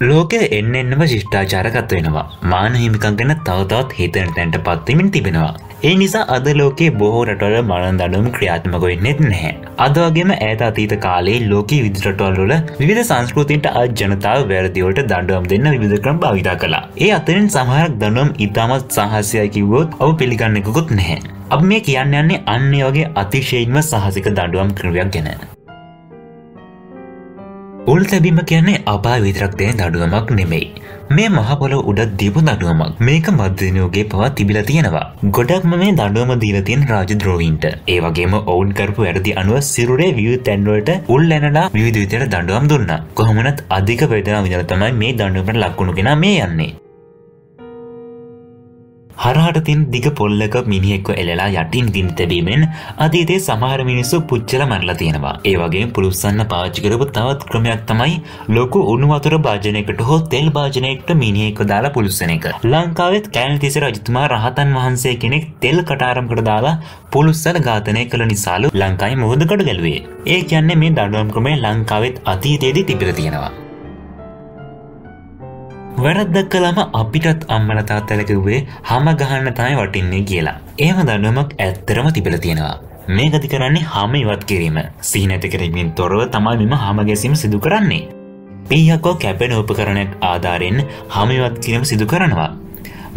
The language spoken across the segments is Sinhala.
ලෝකය එන්න එන්නම ශිෂ්ඨාචාරකත් වෙනවා මාන හිමිකන් ගැන තවතවත් හිතන තැන්ට පත්වමින් තිබෙනවා. ඒ නිසා අද ලෝකයේ බොහෝ රටවල මරණ දඩුවම් ක්‍රියාත්මක වෙන්නෙත් නැහැ. අද වගේම ඈත අතීත කාලේ ලෝකී විදිරටවල් වල විවිධ සංස්කෘතින්ට අත් ජනතාව වැරදිවලට දඬුවම් දෙන්න විවිධ ක්‍රම භාවිතා කළා. ඒ අතරින් සමහරක් දඬුවම් ඉතාමත් සාහසයයි කිව්වොත් ඔබ පිළිගන්නෙකුත් නැහැ. අප මේ කියන්න යන්නේ අන්නේ වගේ අතිශයින්ම සහසික දඬුවම් ක්‍රමයක් ගැන. උල් තැබීම කියන්නේ අපාය විතරක් දෙන දඩුවමක් නෙමෙයි. මේ මහපොල උඩ දීපු දඩුවමක් මේක මධ්‍යනයෝගේ පවා තිබිල තියෙනවා. ගොඩක්ම මේ දඩුවම දීලතියෙන් රාජද්‍රෝහින්ට ඒ වගේම ඔවුන් කරපු වැරදි අනුව සිරුරේ විය තැන්වලට උල් ඇනලා විවිධ විතයට දඩුවම් දුන්න. කොහොමනත් අධික වේදනා විඳලා තමයි මේ දඩුවමට ලක්ුණු කෙනා මේ යන්නේ. හරහට තින් දිග පොල්ලක මිනිහෙක්ව එලලා යටින් දින් තැබීමෙන් අතීතේ සමහර මිනිස්සු පුච්චල මරලා තියෙනවා. ඒ වගේ පුළුස්සන්න පාච්චි කරපු තවත් ක්‍රමයක් තමයි ලොකු උණු වතුර භාජනයකට හෝ තෙල් භාජනයකට මිනිහෙක්ව දාලා පුළුස්සන එක. ලංකාවෙත් කෑල්තිස රජතුමා රහතන් වහන්සේ කෙනෙක් තෙල් කටාරම්කට දාලා පුළුස්සල ඝාතනය කළ නිසාලු ලංකායි මුහුදකට ගැලුවේ. ඒ කියන්නේ මේ දඩුවම් ක්‍රමය ලංකාවෙත් අතීතයේදී තිබිල තියෙනවා. වැරද්දක් කළම අපිටත් අම්මල තාත්තලකිව්වේ හම ගහන්න තමයි වටින්නේ කියලා. ඒම දනුවමක් ඇත්තරම තිබල තියෙනවා. මේ ගති කරන්නේ හම ඉවත් කිරීම සීනැති කරමින් තොරව තමයි මෙම හම ගැසීම සිදු කරන්නේ. පීයකෝ කැපෙන උපකරණයක් ආධාරයෙන් හමයිවත් කිරීම සිදු කරනවා.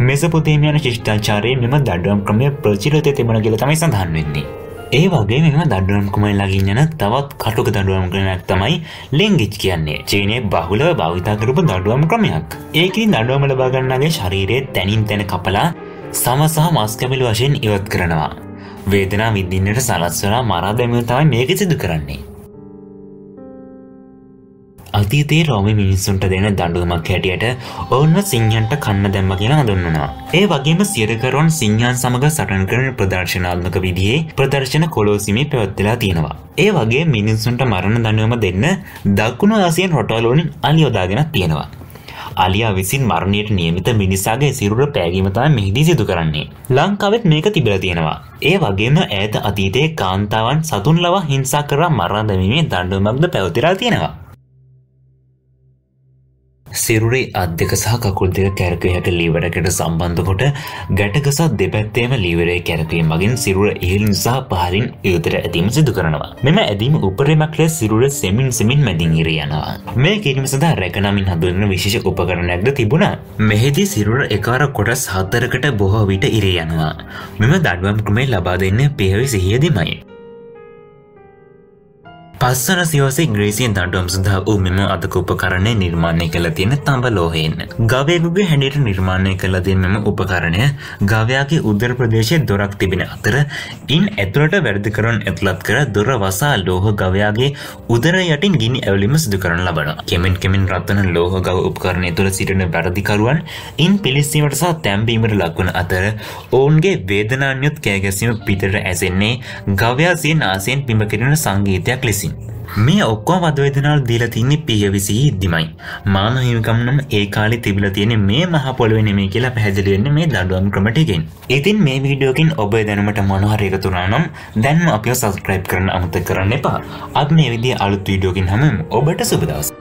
මෙසපොතේමයන ශිෂ්ඨාචාරය මෙම දඩුවම් ක්‍රමය ප්‍රචිලතය තිබන කියල තමයි සඳහන් වෙන්නේ. ඒ වගේ මෙම දඩුවම් කුමයි ලගින් යන තවත් කටුක දඩුවම් ක්‍රමයක් තමයි ලෙංගිච් කියන්නේ චීනය බහුලව භාවිතා කරපු දඩුවම් ක්‍රමයක් ඒකින් දඩුවම ලබාගන්නගේ ශරීරයේ තැනින් තැන කපලා සම සහ මස්කැමිලි වශයෙන් ඉවත් කරනවා. වේදනා විදින්නට සලස්වලා මරා දැමව තමයි මේක සිදු කරන්නේ. අතීතේ රෝම මිනිස්සුන්ට දෙන දඩුවමක් හැටියට ඔවුන්ව සිංහන්ට කන්න දැම්ම කියලා හඳුන්වනවා. ඒ වගේම සියරකරුවන් සිංහන් සමඟ සටන් කරන ප්‍රදර්ශනාත්මක විදිහේ ප්‍රදර්ශන කොලෝසිමේ පැවත්වෙලා තියෙනවා. ඒ වගේ මිනිස්සුන්ට මරණ දඩුවම දෙන්න දක්ුණු ආසියන් හොටවලෝනින් අලියෝදාගෙන තියෙනවා. අලියා විසින් මරණයට නියමිත මිනිසාගේ සිරුර පෑගීමතම මෙහිදී සිදු කරන්නේ. ලංකාවෙත් මේක තිබල තියෙනවා. ඒ වගේම ඇත අතීතයේ කාන්තාවන් සතුන් ලව හිංසා කර මරා දැමීමේ දණ්ඩුවමක්ද පැවතිරා තියෙනවා. සිරුරේ අධ්‍යක සහ කකුල් දෙක කැරකය හැට ලීවරකට සම්බන්ධ කොට ගැටගසත් දෙපැත්තේම ලීවරේ කැරකේ මගින් සිරුර ඉහලින් සහ පහරින් යුතර ඇදීම සිදු කරනවා. මෙම ඇදීම උපරමක් ලෙස සිරුර සෙමින් සෙමින් මැදින් ඉර යනවා. මේ කිරීම සඳහා රැකනමින් හඳුන්වන විශේෂ උපකරණයක්ද තිබුණා. මෙහිදී සිරුර එකවර කොටස් හතරකට බොහෝ විට ඉර යනවා. මෙම දඩුවම් ක්‍රමේ ලබා දෙන්න පෙහවි සිහියදීමයි. පස්සන සිවසේ ග්‍රේසියෙන් දඩුවම් සඳහා වූ මෙම අදක උපකරණය නිර්මාණය කළ තියෙන තඹ ලෝහයෙන්. ගවයකුගේ හැඩට නිර්මාණය කළ තිය මෙම උපකරණය ගවයාගේ උදර ප්‍රදේශය දොරක් තිබෙන අතර ඉන් ඇතුළට වැරදිකරන් ඇතුළත් කර දොර වසා ලෝහ ගවයාගේ උදර යටින් ගිනි ඇවලිම සිදු කරන ලබන කෙමෙන් කෙමින් රත්වන ලෝහ ගව උපකරණය තුළ සිටින වැරදිකරුවන් ඉන් පිලිස්සීමට සහ තැම්බීමට ලක්වන අතර ඔවුන්ගේ වේදනාන්යොත් කෑගැසීම පිතට ඇසෙන්නේ ගවයාසියෙන් ආසයෙන් පිමකිරෙන සංගීතයක් ලෙසි. මේ ඔක්කෝ වදවේදනාල් දීලා තින්නේ පියවිසි ඉද්දිමයි. මාන හිමිකම් නම් ඒ කාලේ තිබිලා තියෙන මේ මහ පොළොවේ නෙමෙයි කියලා පැහැදිලි වෙන්නේ මේ දඬුවම් ක්‍රම ටිකෙන්. ඉතින් මේ වීඩියෝකින් ඔබ දැනුමට මොන හරි එකතු වුණා නම් දැන්ම අපිව සබස්ක්‍රයිබ් කරන්න අමතක කරන්න එපා. අද මේ විදිහේ අලුත් වීඩියෝකින් හැමෝම ඔබට සුබ දවස්.